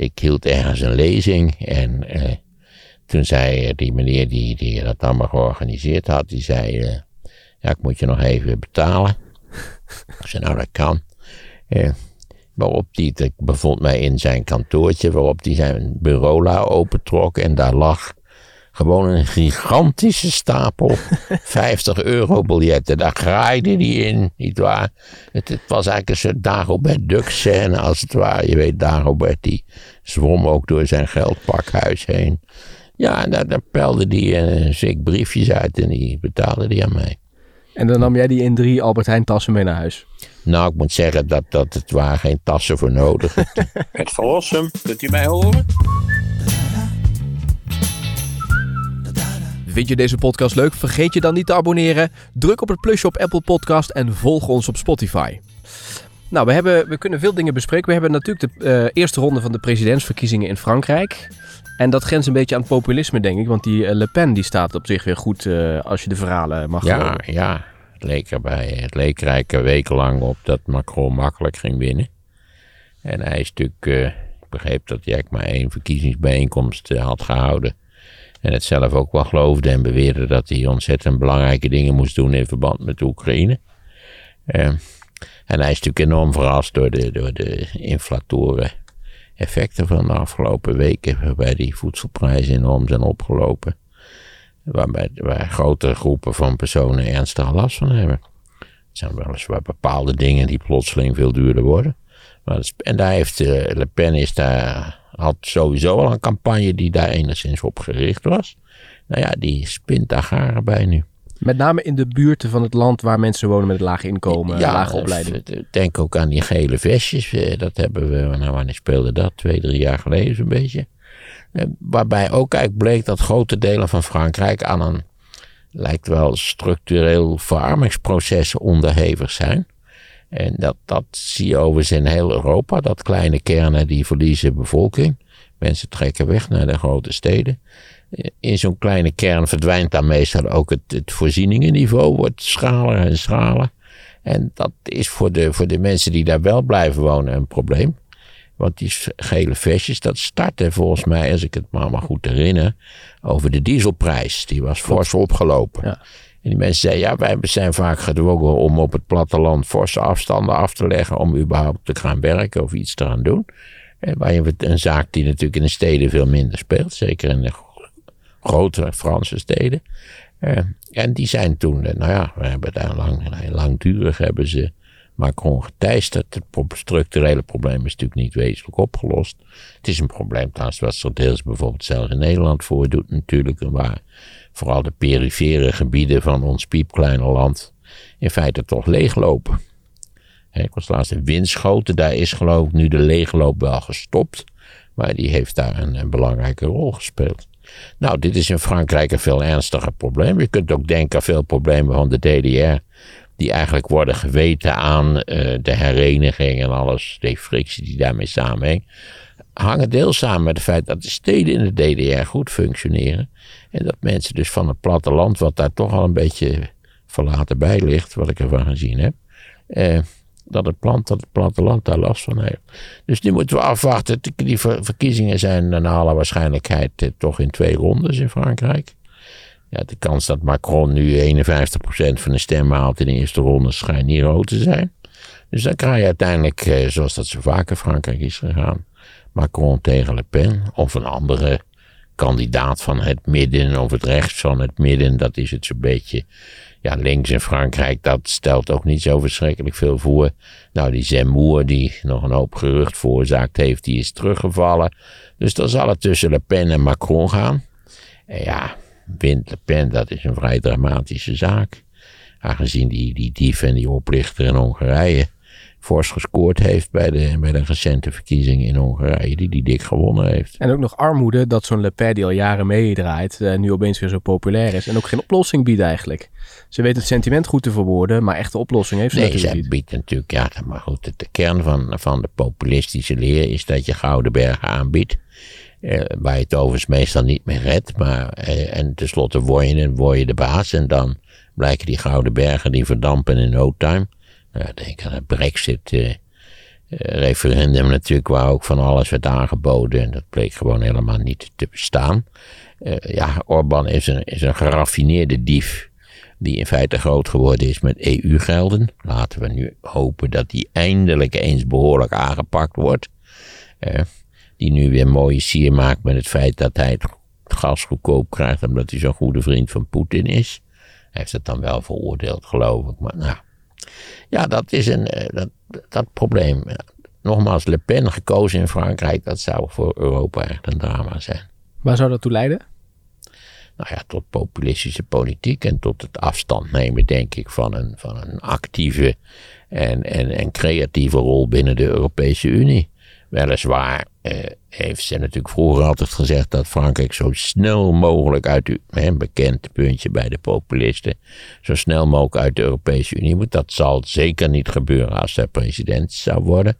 ik hield ergens een lezing en eh, toen zei die meneer die, die dat allemaal georganiseerd had, die zei, eh, ja, ik moet je nog even betalen. ik zei, nou dat kan. Eh, waarop die, ik bevond mij in zijn kantoortje, waarop hij zijn bureau opentrok en daar lag gewoon een gigantische stapel 50 euro biljetten. Daar graaide hij in, nietwaar. Het, het was eigenlijk een soort Dagobert Duck scène als het ware. Je weet, Dagobert die zwom ook door zijn geldpakhuis heen. Ja, en daar, daar pelde hij een zik briefjes uit en die betaalde die aan mij. En dan nam jij die in drie Albert Heijn tassen mee naar huis? Nou, ik moet zeggen dat, dat het waren geen tassen voor nodig. het verlossen, kunt u mij horen? Vind je deze podcast leuk? Vergeet je dan niet te abonneren. Druk op het plusje op Apple Podcast en volg ons op Spotify. Nou, we, hebben, we kunnen veel dingen bespreken. We hebben natuurlijk de uh, eerste ronde van de presidentsverkiezingen in Frankrijk. En dat grenst een beetje aan populisme, denk ik. Want die uh, Le Pen die staat op zich weer goed uh, als je de verhalen mag ja, geloven. Ja, het leek, erbij, het leek er wekenlang op dat Macron makkelijk ging winnen. En hij is natuurlijk, ik begreep dat hij eigenlijk maar één verkiezingsbijeenkomst had gehouden. En het zelf ook wel geloofde en beweerde dat hij ontzettend belangrijke dingen moest doen in verband met de Oekraïne. Uh, en hij is natuurlijk enorm verrast door de, door de inflatoren effecten van de afgelopen weken, waarbij die voedselprijzen enorm zijn opgelopen. Waarbij, waar grote groepen van personen ernstig last van hebben. Het zijn weliswaar bepaalde dingen die plotseling veel duurder worden. En daar heeft uh, Le Pen is daar had sowieso al een campagne die daar enigszins op gericht was. Nou ja, die spint daar garen bij nu. Met name in de buurten van het land waar mensen wonen met een laag inkomen, ja, lage opleiding. Denk ook aan die gele vestjes. Eh, dat hebben we, nou wanneer speelde dat? Twee, drie jaar geleden zo'n beetje. Eh, waarbij ook eigenlijk bleek dat grote delen van Frankrijk aan een, lijkt wel, structureel verarmingsproces onderhevig zijn. En dat, dat zie je overigens in heel Europa. Dat kleine kernen die verliezen bevolking. Mensen trekken weg naar de grote steden. In zo'n kleine kern verdwijnt dan meestal ook het, het voorzieningenniveau. Wordt schaler en schaler. En dat is voor de, voor de mensen die daar wel blijven wonen een probleem. Want die gele vestjes, dat startte volgens mij, als ik het maar, maar goed herinner, over de dieselprijs. Die was fors opgelopen. Ja. En die mensen zeiden, ja, wij zijn vaak gedwongen om op het platteland forse afstanden af te leggen om überhaupt te gaan werken of iets te gaan doen. En waar je een zaak die natuurlijk in de steden veel minder speelt, zeker in de grotere Franse steden. Uh, en die zijn toen, eh, nou ja, we hebben daar lang, langdurig hebben ze Macron geteisterd. Het structurele probleem is natuurlijk niet wezenlijk opgelost. Het is een probleem trouwens wat zich deels bijvoorbeeld zelfs in Nederland voordoet natuurlijk. Waar vooral de perifere gebieden van ons piepkleine land in feite toch leeglopen. Ik was laatst in Winschoten, daar is geloof ik nu de leegloop wel gestopt. Maar die heeft daar een, belangrijke rol gespeeld. Nou, dit is in Frankrijk een veel ernstiger probleem. Je kunt ook denken aan veel problemen van de DDR. Die eigenlijk worden geweten aan uh, de hereniging en alles, de frictie die daarmee samenhangt. Hangen deels samen met het feit dat de steden in de DDR goed functioneren. En dat mensen dus van het platteland, wat daar toch al een beetje verlaten bij ligt, wat ik ervan gezien heb, eh, dat, het plant, dat het platteland daar last van heeft. Dus nu moeten we afwachten. Die verkiezingen zijn naar alle waarschijnlijkheid eh, toch in twee rondes in Frankrijk. Ja, de kans dat Macron nu 51% van de stemmen haalt in de eerste ronde schijnt niet rood te zijn. Dus dan krijg je uiteindelijk, eh, zoals dat zo vaak in Frankrijk is gegaan, Macron tegen Le Pen of een andere kandidaat van het midden of het rechts van het midden. Dat is het zo'n beetje. Ja, links in Frankrijk, dat stelt ook niet zo verschrikkelijk veel voor. Nou, die Zemmour, die nog een hoop gerucht veroorzaakt heeft, die is teruggevallen. Dus dan zal het tussen Le Pen en Macron gaan. En ja, wint Le Pen, dat is een vrij dramatische zaak. Aangezien die, die dief en die oplichter in Hongarije fors gescoord heeft bij de, bij de recente verkiezingen in Hongarije, die die dik gewonnen heeft. En ook nog armoede dat zo'n Le Pen die al jaren meedraait, uh, nu opeens weer zo populair is en ook geen oplossing biedt eigenlijk. Ze weet het sentiment goed te verwoorden, maar echte oplossing heeft ze nee, ze biedt natuurlijk, ja, maar goed, de, kern van, van de populistische leer is dat je Gouden Bergen aanbiedt. Eh, waar je het overigens meestal niet meer redt, maar eh, en tenslotte word je, word je de baas en dan blijken die Gouden Bergen die verdampen in no time. Nou, denk aan de brexit. Uh, referendum natuurlijk waar ook van alles werd aangeboden. En dat bleek gewoon helemaal niet te bestaan. Uh, ja, Orbán is een, is een geraffineerde dief. Die in feite groot geworden is met EU-gelden. Laten we nu hopen dat die eindelijk eens behoorlijk aangepakt wordt. Die nu weer mooie sier maakt met het feit dat hij het gas goedkoop krijgt. Omdat hij zo'n goede vriend van Poetin is. Hij heeft het dan wel veroordeeld, geloof ik. Maar nou, ja, dat is een, dat, dat probleem. Nogmaals, Le Pen gekozen in Frankrijk, dat zou voor Europa echt een drama zijn. Waar zou dat toe leiden? Nou ja, tot populistische politiek en tot het afstand nemen, denk ik, van een, van een actieve en, en, en creatieve rol binnen de Europese Unie. Weliswaar eh, heeft ze natuurlijk vroeger altijd gezegd dat Frankrijk zo snel mogelijk uit de, bekend puntje bij de populisten, zo snel mogelijk uit de Europese Unie moet. Dat zal zeker niet gebeuren als zij president zou worden.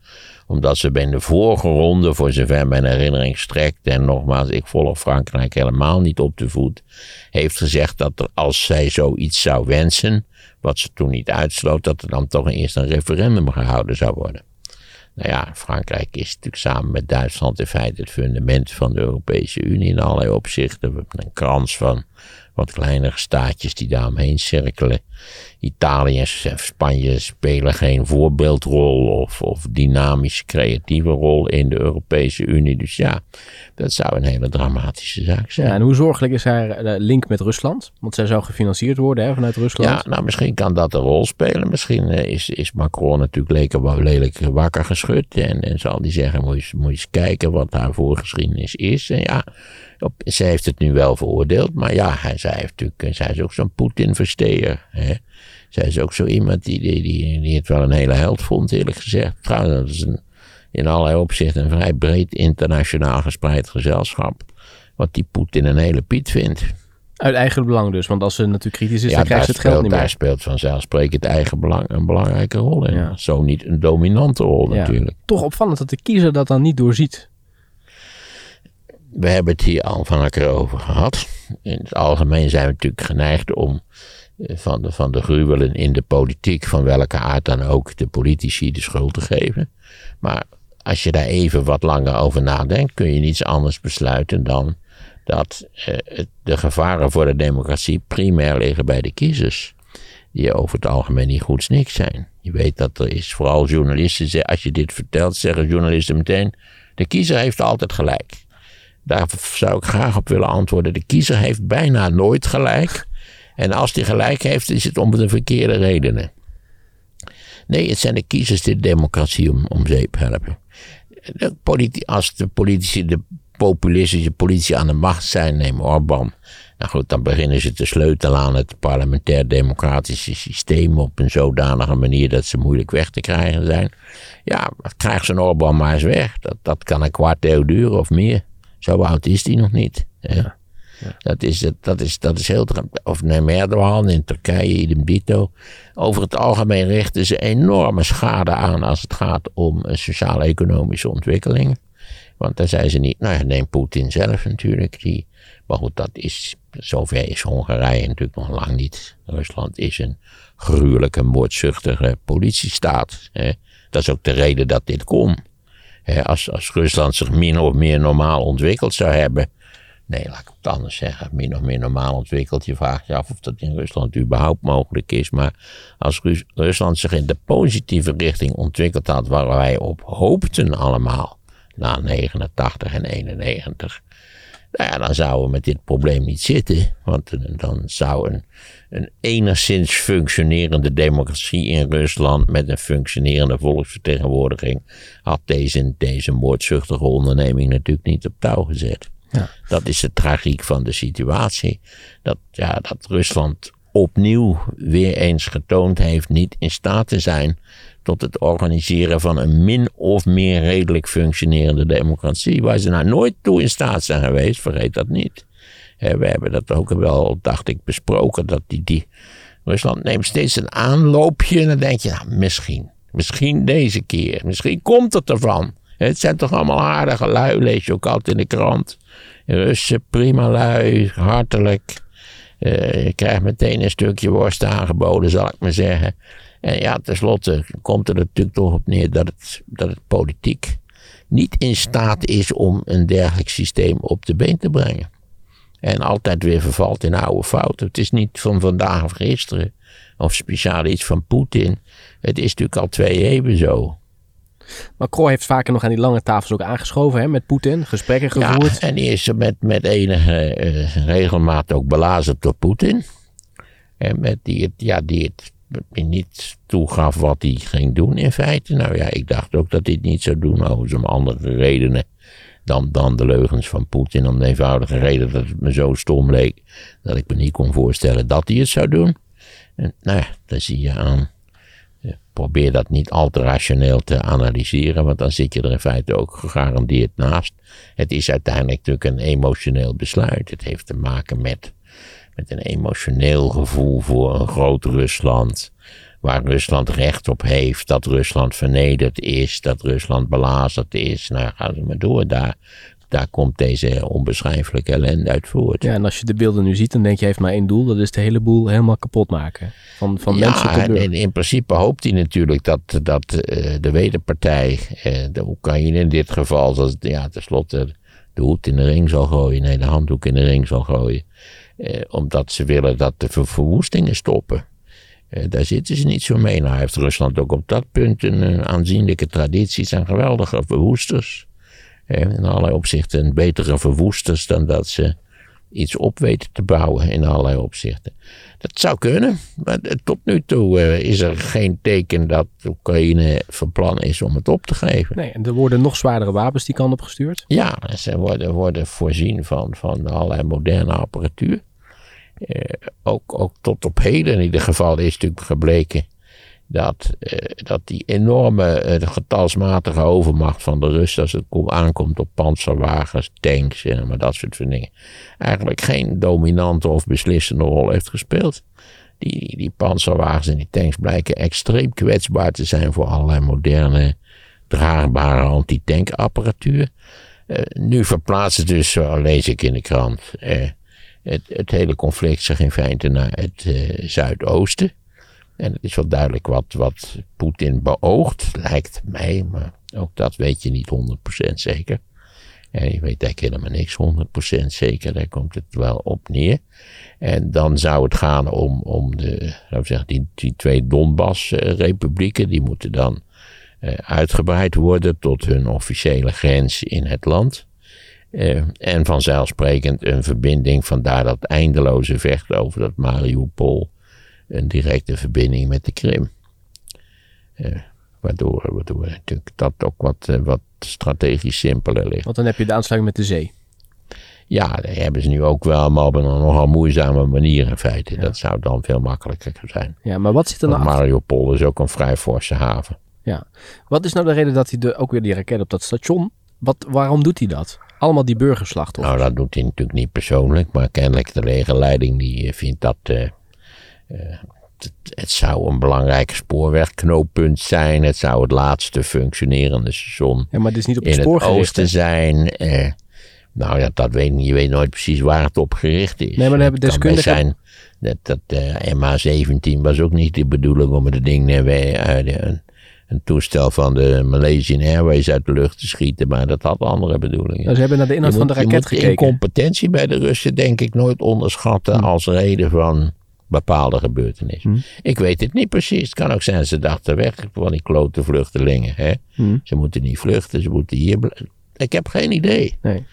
Omdat ze bij de vorige ronde, voor zover mijn herinnering strekt, en nogmaals, ik volg Frankrijk helemaal niet op de voet, heeft gezegd dat er, als zij zoiets zou wensen, wat ze toen niet uitsloot, dat er dan toch eerst een referendum gehouden zou worden. Nou ja, Frankrijk is natuurlijk samen met Duitsland in feite het fundament van de Europese Unie in allerlei opzichten. We hebben een krans van wat kleinere staatjes die daaromheen cirkelen. Italië en Spanje spelen geen voorbeeldrol of, of dynamische creatieve rol in de Europese Unie. Dus ja, dat zou een hele dramatische zaak zijn. Ja, en hoe zorgelijk is haar eh, link met Rusland? Want zij zou gefinancierd worden hè, vanuit Rusland. Ja, nou misschien kan dat een rol spelen. Misschien eh, is, is Macron natuurlijk lelijk, lelijk wakker geschud. En, en zal die zeggen, moet je, moet je eens kijken wat haar voorgeschiedenis is. En ja, op, zij heeft het nu wel veroordeeld. Maar ja, hij, zij, heeft natuurlijk, zij is ook zo'n Poetin-versteer. Zij is ook zo iemand die, die, die, die het wel een hele held vond, eerlijk gezegd. Trouwens, dat is een, in allerlei opzichten een vrij breed internationaal gespreid gezelschap. Wat die Poetin een hele Piet vindt. Uit eigen belang dus, want als ze natuurlijk kritisch is, dan krijgt ze het geld niet meer. Daar speelt vanzelfsprekend het eigen belang een belangrijke rol in. Ja. Zo niet een dominante rol natuurlijk. Toch opvallend dat de kiezer dat dan niet doorziet. We hebben het hier al van elkaar over gehad. In het algemeen zijn we natuurlijk geneigd om eh, van de, van de gruwelen in de politiek, van welke aard dan ook, de politici de schuld te geven. Maar als je daar even wat langer over nadenkt, kun je niets anders besluiten dan dat eh, de gevaren voor de democratie primair liggen bij de kiezers. Die over het algemeen niet goed niks zijn. Je weet dat er is, vooral journalisten, als je dit vertelt, zeggen journalisten meteen: de kiezer heeft altijd gelijk. Daar zou ik graag op willen antwoorden. De kiezer heeft bijna nooit gelijk. En als hij gelijk heeft, is het om de verkeerde redenen. Nee, het zijn de kiezers die de democratie om, zeep helpen. Als de politici, de populistische politici aan de macht zijn, neem Orbán. Nou goed, dan beginnen ze te sleutelen aan het parlementair-democratische systeem op een zodanige manier dat ze moeilijk weg te krijgen zijn. Ja, krijg zo'n Orbán maar eens weg. Dat, dat kan een kwart eeuw duren of meer. Zo oud is hij nog niet. Ja. Dat, is, dat, is, dat is heel. Of neem Erdogan in Turkije, idem dito. Over het algemeen richten ze enorme schade aan als het gaat om eh, sociaal-economische ontwikkelingen. Want daar zijn ze niet. Nou ja, neem Poetin zelf natuurlijk. Die, maar goed, dat is. Zover is Hongarije natuurlijk nog lang niet. Rusland is een gruwelijke, moordzuchtige politiestaat. Hè. Dat is ook de reden dat dit komt. Als, als Rusland zich min of meer normaal ontwikkeld zou hebben Nee, laat ik het anders zeggen. Min of meer normaal ontwikkeld. Je vraagt je af of dat in Rusland überhaupt mogelijk is. Maar als Rusland zich in de positieve richting ontwikkeld had waar wij op hoopten allemaal. Na 89 en 91. Nou ja, dan zouden we met dit probleem niet zitten. Want dan zou een, een enigszins functionerende democratie in Rusland met een functionerende volksvertegenwoordiging had deze, deze moordzuchtige onderneming natuurlijk niet op touw gezet. Ja. Dat is de tragiek van de situatie. Dat, ja, dat Rusland opnieuw weer eens getoond heeft niet in staat te zijn tot het organiseren van een min of meer redelijk functionerende democratie. Waar ze nou nooit toe in staat zijn geweest, vergeet dat niet. We hebben dat ook wel, dacht ik, besproken. Dat die, die Rusland neemt steeds een aanloopje en dan denk je, nou, misschien. Misschien deze keer. Misschien komt het ervan. Het zijn toch allemaal aardige lui, lees je ook altijd in de krant. Russen, prima lui, hartelijk. Uh, je krijgt meteen een stukje worst aangeboden, zal ik maar zeggen. En ja, tenslotte komt er natuurlijk toch op neer dat het, dat het politiek niet in staat is om een dergelijk systeem op de been te brengen. En altijd weer vervalt in oude fouten. Het is niet van vandaag of gisteren, of speciaal iets van Poetin. Het is natuurlijk al twee eeuwen zo. Macron heeft vaker nog aan die lange tafels ook aangeschoven hè, met Poetin, gesprekken gevoerd. Ja, en die is met, met enige uh, regelmaat ook belazerd door Poetin. En met die het, ja, die het niet toegaf wat hij ging doen in feite. Nou ja, ik dacht ook dat hij het niet zou doen, over om andere redenen dan, dan de leugens van Poetin. Om de eenvoudige reden dat het me zo stom leek dat ik me niet kon voorstellen dat hij het zou doen. En nou ja, dan zie je aan. Probeer dat niet al te rationeel te analyseren, want dan zit je er in feite ook gegarandeerd naast. Het is uiteindelijk natuurlijk een emotioneel besluit. Het heeft te maken met met een emotioneel gevoel voor een groot Rusland. Waar Rusland recht op heeft, dat Rusland vernederd is, dat Rusland belazerd is. Nou, gaan ze maar door. Daar, daar komt deze onbeschrijfelijke ellende uit voort. Ja, en als je de beelden nu ziet, dan denk je, heeft maar één doel. Dat is de hele boel helemaal kapot maken. Van, van ja, mensen te in, in principe hoopt hij natuurlijk dat, dat uh, de wederpartij, uh, de Oekraïne in dit geval, zoals, ja, tenslotte de hoed in de ring zal gooien. Nee, de handdoek in de ring zal gooien. Eh, omdat ze willen dat de verwoestingen stoppen. Eh, daar zitten ze niet zo mee. Nou heeft Rusland ook op dat punt een, een aanzienlijke traditie. zijn geweldige verwoesters. Eh, in allerlei opzichten een betere verwoesters dan dat ze iets op weten te bouwen in allerlei opzichten. Dat zou kunnen, maar tot nu toe uh, is er geen teken dat Oekraïne van plan is om het op te geven. Nee, en er worden nog zwaardere wapens die kant op gestuurd? Ja, ze worden, worden voorzien van, van allerlei moderne apparatuur. Uh, ook, ook tot op heden in ieder geval is natuurlijk gebleken dat, uh, dat die enorme uh, getalsmatige overmacht van de Russen als het aankomt op panzerwagens, tanks en maar dat soort dingen, eigenlijk geen dominante of beslissende rol heeft gespeeld. Die, die panzerwagens en die tanks blijken extreem kwetsbaar te zijn voor allerlei moderne, draagbare antitank-apparatuur. nu verplaatst het dus, zo lees ik in de krant, het, hele conflict zich in feite naar het uh, zuidoosten. En het is wel duidelijk wat, wat Poetin beoogt, lijkt mij, maar ook dat weet je niet 100% zeker. En je weet eigenlijk helemaal niks 100% zeker, daar komt het wel op neer. En dan zou het gaan om, om de, zou zeggen, die, die twee Donbass-republieken, die moeten dan uh, uitgebreid worden tot hun officiële grens in het land. Uh, en vanzelfsprekend een verbinding, vandaar dat eindeloze vechten over dat Mariupol, een directe verbinding met de Krim. Uh, waardoor, waardoor natuurlijk dat ook wat, uh, wat strategisch simpeler ligt. Want dan heb je de aansluiting met de zee. Ja, dat hebben ze nu ook wel, maar op een nogal moeizame manier in feite. Dat zou dan veel makkelijker zijn. Ja, maar wat zit er nou Mariupol is ook een vrij forse haven. Ja. Wat is nou de reden dat hij de, ook weer die raket op dat station, wat, waarom doet hij dat? Allemaal die burgerslachtoffers. Nou, dat doet hij natuurlijk niet persoonlijk, maar kennelijk de legerleiding die eh, vindt dat uh, uh, het, het, zou een belangrijk spoorwegknooppunt zijn. Het zou het laatste functionerende station ja, maar het is niet op in het, oosten zijn. nou ja, dat weet, je weet nooit precies waar het op gericht is. Nee, maar dan hebben deskundigen... zijn dat, dat MH17 was ook niet de bedoeling om het ding uit een toestel van de Malaysian Airways uit de lucht te schieten. Maar dat had andere bedoelingen. Nou, ze hebben naar de inhoud van de raket gekeken. De incompetentie bij de Russen denk ik nooit onderschatten hmm. als reden van bepaalde gebeurtenissen. Hmm. Ik weet het niet precies. Het kan ook zijn ze dachten weg van die klote vluchtelingen. Hè? Hmm. Ze moeten niet vluchten, ze moeten hier blijven. Ik heb geen idee. Nee.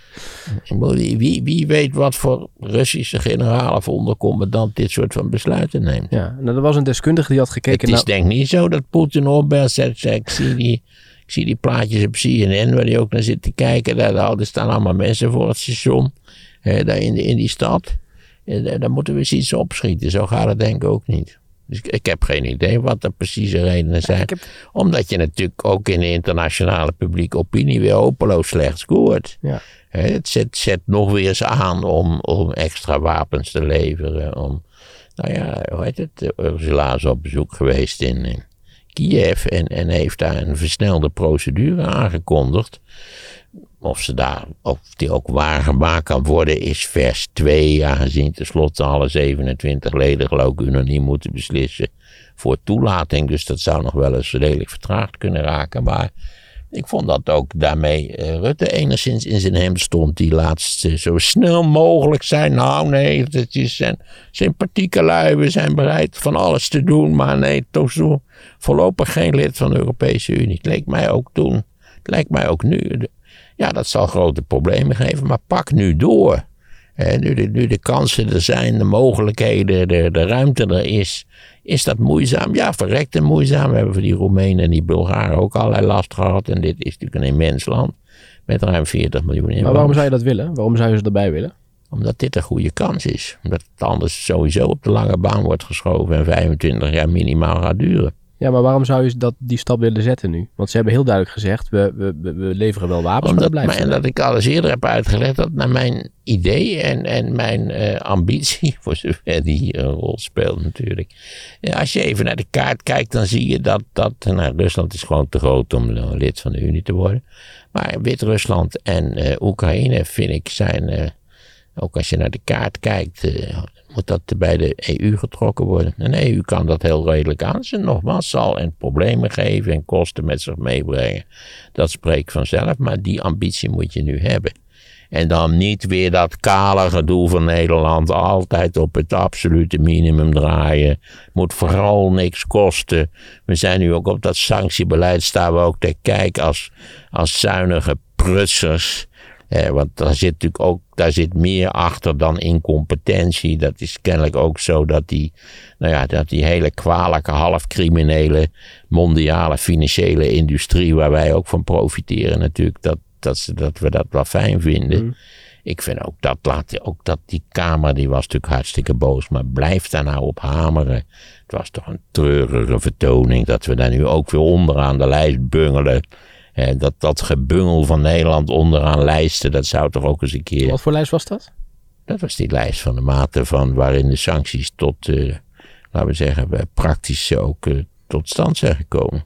Wie, wie weet wat voor Russische generaal of ondercommandant dit soort van besluiten neemt. Ja, nou, er was een deskundige die had gekeken Het is denk ik niet zo dat Poetin opbelt zegt, ik zie die... Ik zie die plaatjes op CNN waar hij ook naar zit te kijken. Daar, daar staan allemaal mensen voor het station. Hè, daar in, in die stad. En, daar moeten we eens iets opschieten. Zo gaat het denk ik ook niet. Dus ik, ik, heb geen idee wat de precieze redenen zijn. Omdat je natuurlijk ook in de internationale publieke opinie weer hopeloos slecht scoort. Ja. het zet, zet, nog weer eens aan om, om extra wapens te leveren. Om, nou ja, hoe heet het? Ursula is op bezoek geweest in, Kiev en, en heeft daar een versnelde procedure aangekondigd. Of, ze daar, of die ook waargemaakt kan worden, is vers 2, aangezien tenslotte alle 27 leden geloof ik unaniem moeten beslissen voor toelating. Dus dat zou nog wel eens redelijk vertraagd kunnen raken. Maar ik vond dat ook daarmee uh, Rutte enigszins in zijn hem stond. Die laatste zo snel mogelijk zijn. Nou nee, het is zijn sympathieke lui. We zijn bereid van alles te doen. Maar nee, toch zo voorlopig geen lid van de Europese Unie. Het leek mij ook toen. Het lijkt mij ook nu. Ja, dat zal grote problemen geven. Maar pak nu door. nu, de, nu de kansen er zijn, de mogelijkheden, de, de ruimte er is. Is dat moeizaam? Ja, verrekte moeizaam. We hebben voor die Roemenen en die Bulgaren ook allerlei last gehad. En dit is natuurlijk een immens land met ruim 40 miljoen inwoners. Maar waarom zou je dat willen? Waarom zou je ze erbij willen? Omdat dit een goede kans is. Omdat het anders sowieso op de lange baan wordt geschoven en 25 jaar minimaal gaat duren. Ja, maar waarom zou je dat, die stap willen zetten nu? Want ze hebben heel duidelijk gezegd, we, we, we leveren wel wapens, Omdat, maar dat blijft. Dat ik al eens eerder heb uitgelegd dat naar mijn idee en, en mijn uh, ambitie, voor zover die een rol speelt natuurlijk. Ja, als je even naar de kaart kijkt, dan zie je dat, dat nou, Rusland is gewoon te groot om lid van de Unie te worden. Maar Wit-Rusland en uh, Oekraïne, vind ik, zijn, uh, ook als je naar de kaart kijkt, moet dat bij de EU getrokken worden. En de EU kan dat heel redelijk aan. Ze nogmaals zal en problemen geven en kosten met zich meebrengen. Dat spreekt vanzelf, maar die ambitie moet je nu hebben. En dan niet weer dat kale gedoe van Nederland. Altijd op het absolute minimum draaien. Moet vooral niks kosten. We zijn nu ook op dat sanctiebeleid. Staan we ook te kijken als, als zuinige prutsers. Eh, want daar zit natuurlijk ook daar zit meer achter dan incompetentie. Dat is kennelijk ook zo dat die, nou ja, dat die hele kwalijke, halfcriminele mondiale financiële industrie, waar wij ook van profiteren natuurlijk, dat, dat, ze, dat we dat wel fijn vinden. Mm. Ik vind ook dat, laat, ook dat die Kamer, die was natuurlijk hartstikke boos, maar blijf daar nou op hameren. Het was toch een treurige vertoning dat we daar nu ook weer onderaan de lijst bungelen dat, dat gebungel van Nederland onderaan lijsten, dat zou toch ook eens een keer. Wat voor lijst was dat? Dat was die lijst van de mate van waarin de sancties tot, uh, laten we zeggen, praktisch ook uh, tot stand zijn gekomen.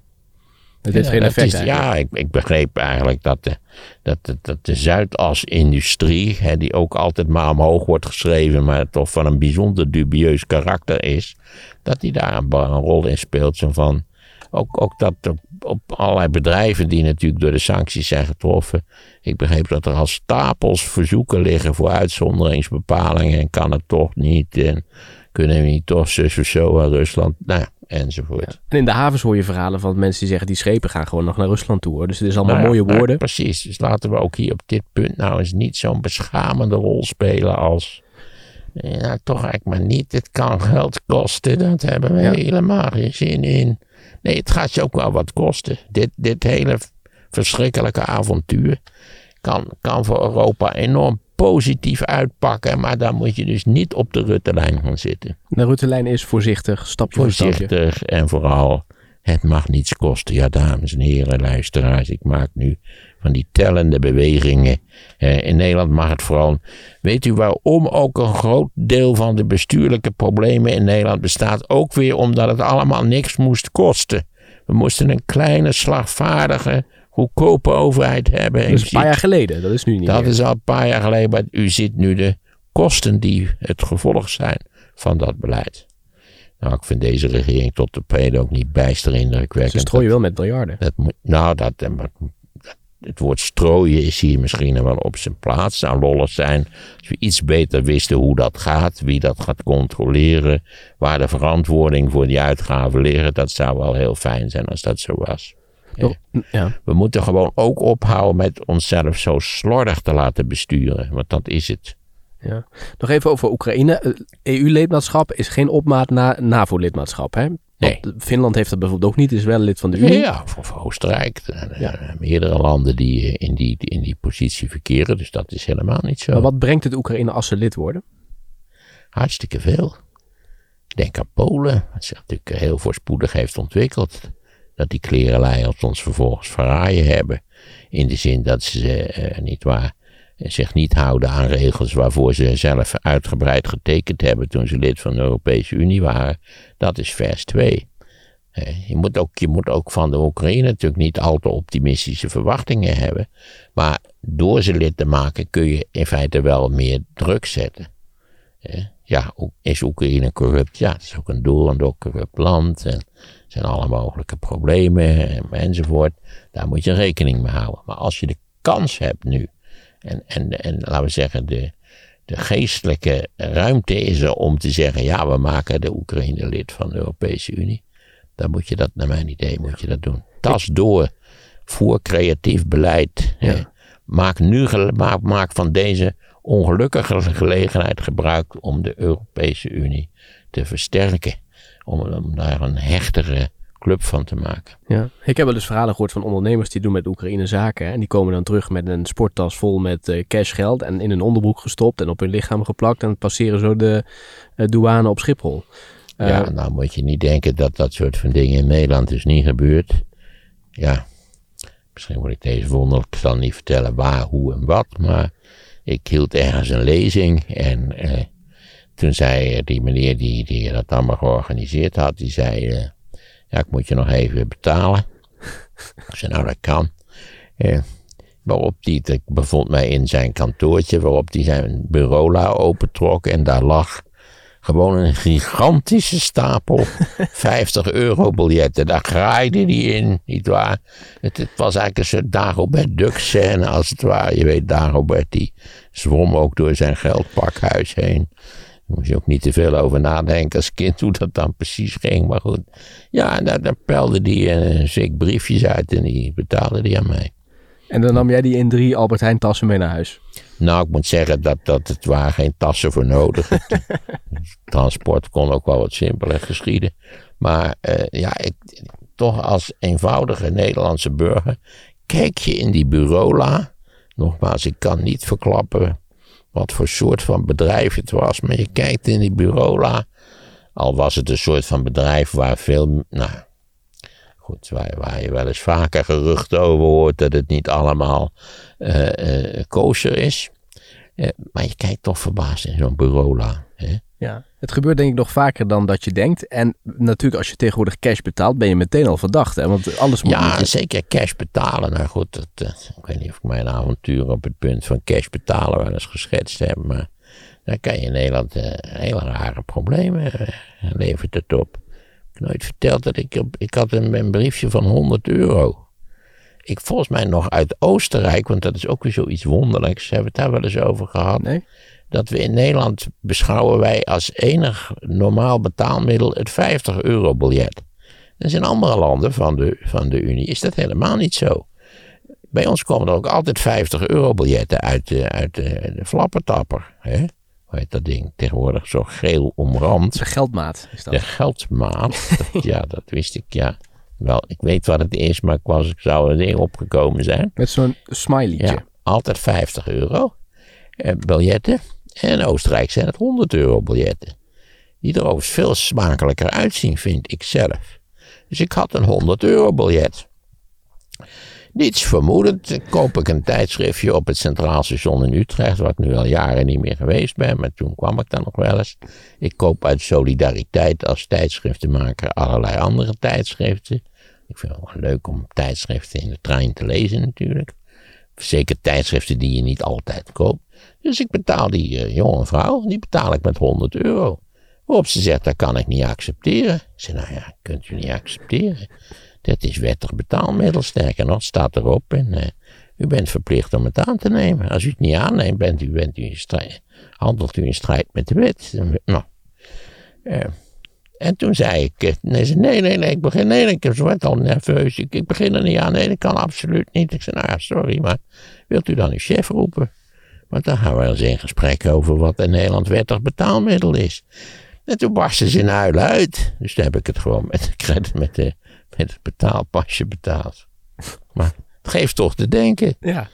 Het heeft geen effect. Is, ja, ik, ik, begreep eigenlijk dat de, dat, dat, dat de Zuidas-industrie, hè, die ook altijd maar omhoog wordt geschreven, maar toch van een bijzonder dubieus karakter is, dat die daar een, een rol in speelt. Zo van, ook, ook dat op, op, allerlei bedrijven die natuurlijk door de sancties zijn getroffen. Ik begreep dat er al stapels verzoeken liggen voor uitzonderingsbepalingen. En kan het toch niet. En kunnen we niet toch zus of zo aan Rusland. Nou, enzovoort. En in de havens hoor je verhalen van mensen die zeggen die schepen gaan gewoon nog naar Rusland toe. Hoor. Dus het is allemaal nou mooie nou, woorden. precies. Dus laten we ook hier op dit punt nou eens niet zo'n beschamende rol spelen als. Nou, toch eigenlijk maar niet. Het kan geld kosten. Dat hebben we helemaal geen zin in. Nee, het gaat je ook wel wat kosten. Dit, dit hele verschrikkelijke avontuur kan, kan voor Europa enorm positief uitpakken. Maar daar moet je dus niet op de Ruttelijn gaan zitten. De Ruttelijn is voorzichtig, stapje voorzichtig voor stapje. Voorzichtig en vooral, het mag niets kosten. Ja, dames en heren, luisteraars, ik maak nu van die tellende bewegingen. Eh, in Nederland mag het vooral. Weet u waarom ook een groot deel van de bestuurlijke problemen in Nederland bestaat? Ook weer omdat het allemaal niks moest kosten. We moesten een kleine, slagvaardige, goedkope overheid hebben. Dat is een paar jaar geleden, dat is nu niet Dat meer. is al een paar jaar geleden, maar u ziet nu de kosten die het gevolg zijn van dat beleid. Nou, ik vind deze regering tot de heden ook niet bijster indrukwekkend. Ze strooien wel met miljarden. Dat nou, dat, het woord strooien is hier misschien wel op zijn plaats. Zou lollig zijn als we iets beter wisten hoe dat gaat, wie dat gaat controleren, waar de verantwoording voor die uitgaven liggen. Dat zou wel heel fijn zijn als dat zo was. Ja. We moeten gewoon ook ophouden met onszelf zo slordig te laten besturen, want dat is het. Ja. Nog even over Oekraïne. EU-lidmaatschap is geen opmaat naar NAVO-lidmaatschap. Hè? Nee. Finland heeft dat bijvoorbeeld ook niet, is wel lid van de Unie. Ja, of Oostenrijk. Ja. Meerdere landen die eh, in die, in die positie verkeren, dus dat is helemaal niet zo. Maar wat brengt het Oekraïne als ze lid worden? Hartstikke veel. Denk aan Polen, wat zich natuurlijk heel voorspoedig heeft ontwikkeld. Dat die klerenlei ons vervolgens verraaien hebben. In de zin dat ze, eh, niet waar, zich niet houden aan regels waarvoor ze zelf uitgebreid getekend hebben toen ze lid van de Europese Unie waren. Dat is vers 2. Je moet, ook, je moet ook van de Oekraïne natuurlijk niet al te optimistische verwachtingen hebben. Maar door ze lid te maken kun je in feite wel meer druk zetten. Ja, is Oekraïne corrupt? Ja, het is ook een door en door corrupt land. En er zijn alle mogelijke problemen en, enzovoort. Daar moet je rekening mee houden. Maar als je de kans hebt nu, en, en, en laten we zeggen, de, de geestelijke ruimte is er om te zeggen: ja, we maken de Oekraïne lid van de Europese Unie. Dan moet je dat, naar mijn idee, moet je dat doen. Tas door, voer creatief beleid. hè. Maak nu maak, maak van deze ongelukkige gelegenheid gebruik om de Europese Unie te versterken. Om, om daar een hechtere club van te maken. Ja. Ik heb wel eens verhalen gehoord van ondernemers die doen met Oekraïne zaken. hè, En die komen dan terug met een sporttas vol met eh, cashgeld en in hun onderbroek gestopt en op hun lichaam geplakt en passeren zo de eh, douane op Schiphol. Eh, ja, nou moet je niet denken dat dat soort van dingen in Nederland dus niet gebeurt. Ja, misschien moet ik deze wonderlijk, ik zal niet vertellen waar, hoe en wat, maar ik hield ergens een lezing en eh, toen zei die meneer die, die dat allemaal georganiseerd had, die zei, eh, ja, ik moet je nog even betalen. ik zei, nou dat kan. Eh, waarop die, ik bevond mij in zijn kantoortje, waarop hij zijn bureaula opentrok en daar lag gewoon een gigantische stapel 50 euro biljetten. Daar graaide hij in, nietwaar. Het, het was eigenlijk een soort Dagobert Duck scène als het ware. Je weet, Dagobert die zwom ook door zijn geldpakhuis heen. Moest je ook niet te veel over nadenken als kind hoe dat dan precies ging. Maar goed, ja, en daar, daar pelde hij een zik briefjes uit en die betaalde die aan mij. En dan nam jij die in drie Albert Heijn tassen mee naar huis. Nou, ik moet zeggen dat, dat het waren geen tassen voor nodig. Transport kon ook wel wat simpeler geschieden. Maar eh, ja, ik, toch als eenvoudige Nederlandse burger kijk je in die bureaula. Nogmaals, ik kan niet verklappen wat voor soort van bedrijf het was. Maar je kijkt in die bureaula. Al was het een soort van bedrijf waar veel. Nou, goed, waar, waar je wel eens vaker geruchten over hoort dat het niet allemaal eh kosher is. Eh, maar je kijkt toch verbaasd in zo'n bureaula. Hè? Ja. Het gebeurt denk ik nog vaker dan dat je denkt. En natuurlijk als je tegenwoordig cash betaalt, ben je meteen al verdacht. Hè? Want alles moet Ja, niet- zeker cash betalen. Nou goed, dat, eh, ik weet niet of ik mijn avontuur op het punt van cash betalen wel eens geschetst heb. Maar dan kan je in Nederland eh, hele rare problemen eh, levert het op. Ik heb nooit verteld dat ik, op- ik had een, een briefje van 100 euro. Ik volgens mij nog uit Oostenrijk, want dat is ook weer zoiets wonderlijks. Hebben we het daar wel eens over gehad? Nee? Dat we in Nederland beschouwen wij als enig normaal betaalmiddel het 50 euro biljet. Dus in andere landen van de, van de Unie is dat helemaal niet zo. Bij ons komen er ook altijd 50 euro biljetten uit, de- uit de, de flappertapper. Hè? Hoe heet dat ding? Tegenwoordig zo geel omrand. De geldmaat is dat. De geldmaat. Dat- ja, dat wist ik, ja. Wel, ik weet wat het is, maar ik, was, ik zou er niet opgekomen zijn. Met zo'n smileytje. Ja, altijd 50 euro eh, biljetten. En in Oostenrijk zijn het 100 euro biljetten. Die er overigens veel smakelijker uitzien, vind ik zelf. Dus ik had een 100 euro biljet. Niets vermoedend koop ik een tijdschriftje op het Centraal Station in Utrecht, waar ik nu al jaren niet meer geweest ben, maar toen kwam ik daar nog wel eens. Ik koop uit solidariteit als tijdschriftenmaker allerlei andere tijdschriften. Ik vind het wel leuk om tijdschriften in de trein te lezen natuurlijk. Zeker tijdschriften die je niet altijd koopt. Dus ik betaal die eh, jonge vrouw, die betaal ik met 100 euro. Waarop ze zegt, dat kan ik niet accepteren. Ik zeg, nou ja, kunt u niet accepteren. Dat is wettig betaalmiddel, sterker nog, staat erop. En eh, u bent verplicht om het aan te nemen. Als u het niet aanneemt, bent u, bent u in strijd, handelt u in strijd met de wet. Nou, eh, en toen zei ik, eh, nee, nee, nee, nee, ik begin, nee, nee, ik word al nerveus. Ik, ik begin er niet aan, nee, dat kan absoluut niet. Ik zei, nou ja, sorry, maar wilt u dan uw chef roepen? Want dan gaan we eens in gesprek over wat in Nederland wettig betaalmiddel is. En toen barstte ze in huilen uit. Dus toen heb ik het gewoon met, de met, de, met het betaalpasje betaald. Maar het geeft toch te denken. Ja.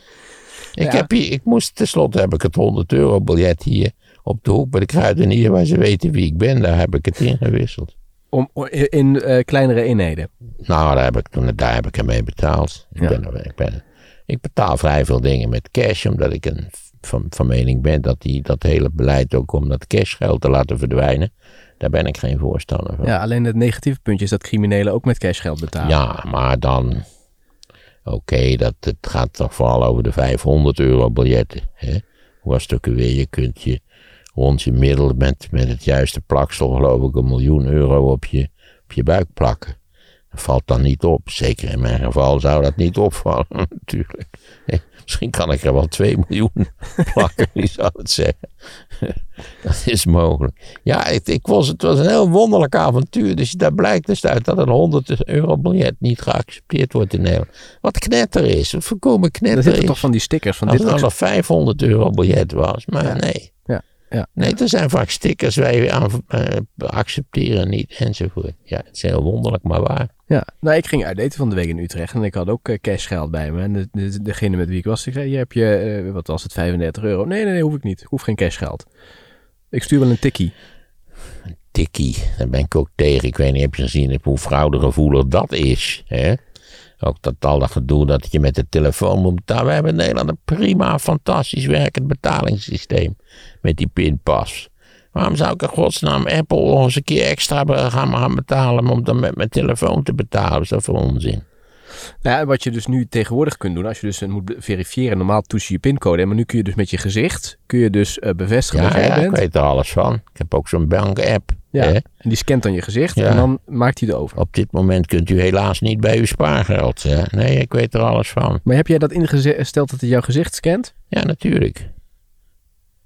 Ik, Ja. heb hier, ik moest, tenslotte heb ik het 100 euro biljet hier op de hoek bij de kruidenier, waar ze weten wie ik ben. Daar heb ik het ingewisseld. Om, in eh, kleinere eenheden. Nou, daar heb ik, toen, daar heb ik ermee betaald. Ik, Ja. ben, ik, ben, ik betaal vrij veel dingen met cash, omdat ik een, van, van mening ben dat die, dat hele beleid ook om dat cashgeld te laten verdwijnen. Daar ben ik geen voorstander van. Ja, alleen het negatieve puntje is dat criminelen ook met cashgeld betalen. Ja, maar dan. Oké, dat het gaat toch vooral over de 500 euro biljetten. Hè? Hoe was het ook alweer? Je kunt je rond je middel met, met het juiste plaksel, geloof ik, een miljoen euro op je, op je buik plakken. Dat valt dan niet op. Zeker in mijn geval zou dat niet opvallen, natuurlijk. Misschien kan ik er wel 2 miljoen plakken, wie zou het zeggen. Dat is mogelijk. Ja, ik, ik was, het was een heel wonderlijk avontuur. Dus daar blijkt dus uit dat een 100 euro biljet niet geaccepteerd wordt in Nederland. Wat knetter is, wat voorkomen knetter Er zitten is. toch van die stickers van Als dit het al een 500 euro biljet was, maar nee. Ja. Nee, er zijn vaak stickers wij aan, eh, accepteren niet enzovoort. Ja, het is heel wonderlijk, maar waar. Ja, nou, ik ging uit eten van de week in Utrecht en ik had ook eh, cashgeld bij me. En de, de- degene met wie ik was, die zei, hier heb je, eh, wat was het, 35 euro? Nee, nee, nee, hoef ik niet. Ik hoef geen cashgeld. Ik stuur wel een tikkie. Tikkie, daar ben ik ook tegen. Ik weet niet, heb je gezien hoe fraudegevoelig dat is? Hè? Ook dat al dat gedoe dat je met de telefoon moet betalen. We hebben in Nederland een prima, fantastisch werkend betalingssysteem. Met die pinpas. Waarom zou ik in godsnaam Apple nog eens een keer extra gaan, gaan betalen om dan met mijn telefoon te betalen? Is dat voor onzin? Nou, ja, wat je dus nu tegenwoordig kunt doen, als je dus moet verifiëren, normaal toets je je pincode. Maar nu kun je dus met je gezicht, kun je dus eh, bevestigen Ja, dat jij ja ik bent. weet er alles van. Ik heb ook zo'n bank-app. Ja, hè. en die scant dan je gezicht Ja. en dan maakt hij het over. Op dit moment kunt u helaas niet bij uw spaargeld. Hè? Nee, ik weet er alles van. Maar heb jij dat ingesteld dat hij jouw gezicht scant? Ja, natuurlijk.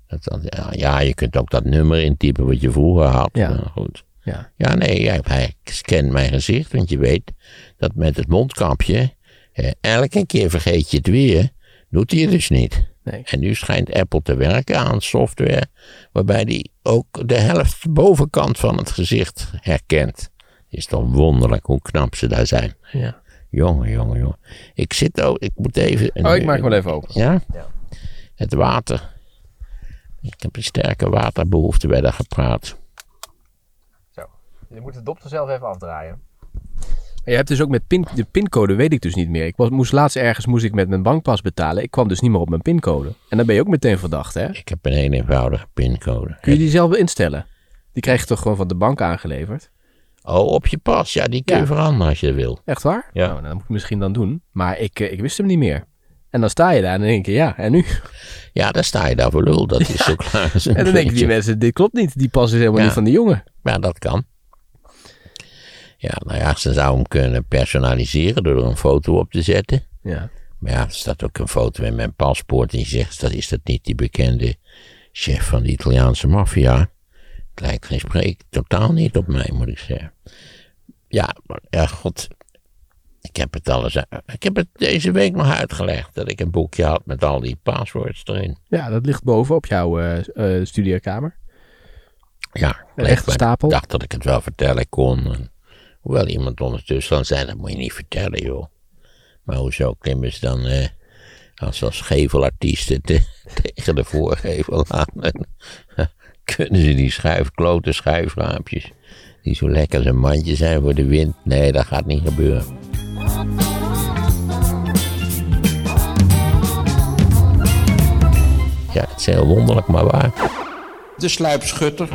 Dat, ja, je kunt ook dat nummer intypen wat je vroeger had. Ja. Maar goed. Ja. Ja, nee, hij, hij scant mijn gezicht. Want je weet dat met het mondkapje, eh, elke keer vergeet je het weer. Doet hij het dus niet. Nee. En nu schijnt Apple te werken aan software waarbij die ook de helft bovenkant van het gezicht herkent. Is toch wonderlijk hoe knap ze daar zijn. ja. Jongen, jongen, jongen. Ik zit ook, ik moet even... Oh, ik maak hem wel even open. Ja? Het water. Ik heb een sterke waterbehoefte bij dat gepraat. Zo. Je moet de dop er zelf even afdraaien. Je hebt dus ook met pin, de pincode weet ik dus niet meer. Ik was, moest laatst ergens moest ik met mijn bankpas betalen. Ik kwam dus niet meer op mijn pincode. En dan ben je ook meteen verdacht, hè? Ik heb een heel eenvoudige pincode. Kun je die zelf instellen? Die krijg je toch gewoon van de bank aangeleverd? Oh, op je pas. Ja, die kun je Ja. veranderen als je wil. Echt waar? Ja. Nou, dat moet ik misschien dan doen. Maar ik, eh, ik wist hem niet meer. En dan sta je daar en dan denk je, ja, en nu? Ja, dan sta je daar voor lul. Dat is zo klaar. En dan denken die mensen, dit klopt niet. Die pas is helemaal Ja. niet van de jongen. Ja, dat kan. Ja, nou ja, ze zou hem kunnen personaliseren door er een foto op te zetten. Ja. Maar ja, er staat ook een foto in mijn paspoort en je zegt, dat is dat niet die bekende chef van de Italiaanse maffia? Het lijkt geen spreek, totaal niet op mij, moet ik zeggen. Ja, maar ja, god, ik heb het alles, ik heb het deze week nog uitgelegd, dat ik een boekje had met al die passwords erin. ja, dat ligt boven op jouw eh eh, studeerkamer. Ja, Een echte stapel? Ik dacht dat ik het wel vertellen kon. En hoewel iemand ondertussen dan zei, dat moet je niet vertellen, joh. Maar hoezo klimmen ze dan eh, als, als gevelartiesten te- tegen de voorgevel aan? En, kunnen ze die schuif, klote schuifraampjes, die zo lekker als een mandje zijn voor de wind? Nee, dat gaat niet gebeuren. Ja, het is heel wonderlijk, maar waar. De sluipschutter.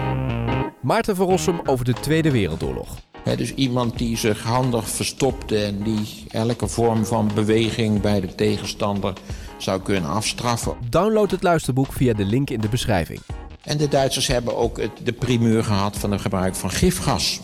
Maarten van Rossum over de Tweede Wereldoorlog. Dus iemand die zich handig verstopte en die elke vorm van beweging bij de tegenstander zou kunnen afstraffen. Download het luisterboek via de link in de beschrijving. En de Duitsers hebben ook het, de primeur gehad van het gebruik van gifgas.